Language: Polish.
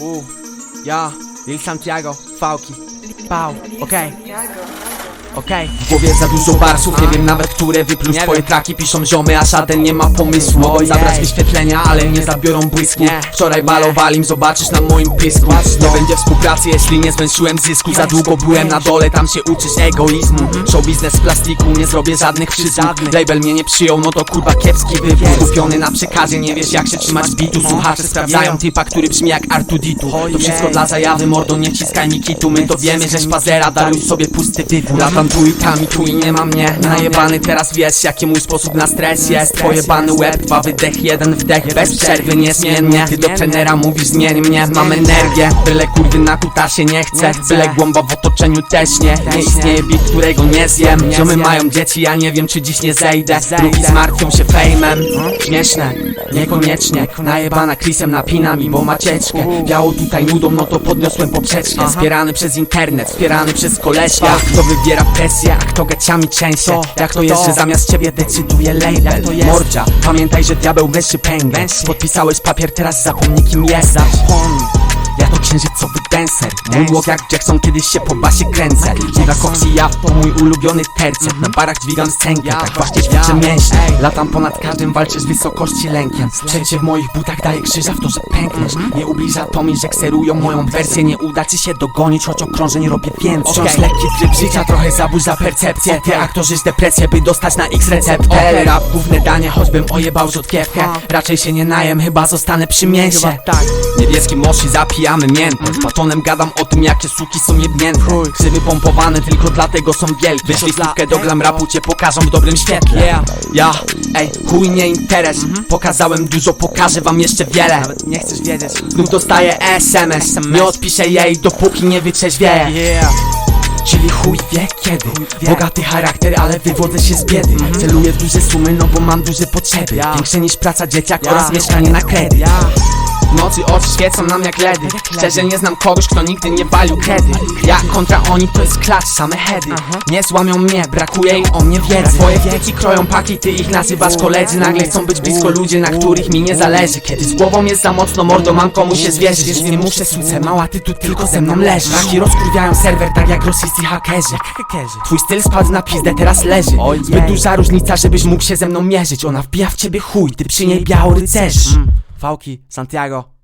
Ooh, yeah, Lil Santiago, Fauci, Pau, okay. Okej. W głowie za dużo barsów, nie wiem nawet które wypluć. Nie Twoje traki piszą ziomy, a żaden nie ma pomysłu. Mogą zabrać wyświetlenia, ale nie zabiorą błysku. Wczoraj balowali zobaczysz na moim pysku. Nie będzie współpracy, jeśli nie zwęszyłem zysku. Za długo byłem na dole, tam się uczysz egoizmu. Show biznes z plastiku, nie zrobię żadnych przysług. Label mnie nie przyjął, no to kurwa kiepski wybór. Skupiony na przekazie, nie wiesz jak się trzymać bitu. Słuchacze sprawdzają typa, który brzmi jak Artuditu To wszystko dla zajawy, mordo, nie ciskaj mi kitu My to wiemy, że szpazera, daruj sobie pusty wybór. Latam tu i tam i tu i nie ma mnie. Najebany teraz wiesz, jaki mój sposób na stres jest. Pojebany łeb, dwa wydech, jeden wdech. Bez przerwy, niezmiennie Ty do trenera mówisz, zmień mnie. Mam energię, byle kurwy na kutasie nie chcę. Byle głąba w otoczeniu też nie. Nie istnieje beat, którego nie zjem. Ziomy mają dzieci, ja nie wiem czy dziś nie zejdę. Drugi zmartwią się fejmem. Śmieszne, niekoniecznie. Najebana Chrisem napina mi, bo ma cieczkę. Biało tutaj nudą, no to podniosłem poprzeczkę. Wspierany przez internet, wspierany przez kolesia. Kto wybiera presję, a kto geciami trzęsie. To, Jak to jest, że zamiast ciebie decyduje label? To jest? Mordzia, pamiętaj, że diabeł węszy pęgę. Podpisałeś papier, teraz zapomnij kim jesteś Zapomnij. Ja to księżycowy dancer Moonwalk jak Jackson, kiedyś się po basie kręcę. Dziwa Coxy, ja to mój ulubiony tercet. Na barach dźwigam Ja, tak właśnie ćwiczę mięśnie. Latam ponad każdym, walczę z wysokości lękiem. Przejście w moich butach daje krzyża w to, że pękniesz. Nie ubliża to mi, że kserują moją wersję. Nie uda ci się dogonić, choć okrążeń robię więcej Okej. lekki tryb życia, trochę zaburza percepcję. Ty aktorzy z depresję, by dostać na X receptę. Okej. Rap główne danie, choćbym ojebał rzutkiewkę. Raczej się nie najem, chyba zostanę przy mięsie. tak. Niebieskim moshi zapijamy miętę Gadam o tym jakie suki są jebnięte Chuj. Krzywy pompowane tylko dlatego są wielkie dla stówkę do glam rapu cię pokażą w dobrym świetle. Yeah. Ja, ej, chuj nie interes. Pokazałem dużo, pokażę wam jeszcze wiele. Nawet nie chcesz wiedzieć. Znów dostaję SMS. Nie odpiszę jej dopóki nie wytrzeźwieję. Yeah Czyli chuj wie kiedy. Bogaty charakter, ale wywodzę się z biedy. Celuję w duże sumy, no bo mam duże potrzeby. Ja. Większe niż praca dzieciak Ja. oraz mieszkanie na kredyt. Ja w nocy oczy świecą nam jak ledy. Szczerze nie znam kogoś, kto nigdy nie walił kredyt Ja kontra oni to jest klacz, same heady Aha. Nie złamią mnie, brakuje im o mnie wiedzy. Swoje wtyki kroją paki, ty ich nazywasz koledzy. Nagle chcą być blisko ludzie, na których mi nie zależy. Kiedy z głową jest za mocno mordo, mam komu się zwierzyć. Już nie muszę suce, mała ty tu tylko ze mną leżysz. Taki rozkurwiają serwer tak jak rosyjscy hakerzy. Twój styl spadł na pizdę, teraz leży. Zbyt duża różnica, żebyś mógł się ze mną mierzyć. Ona wbija w ciebie chuj, ty przy niej biało rycerzy Fałki, Santiago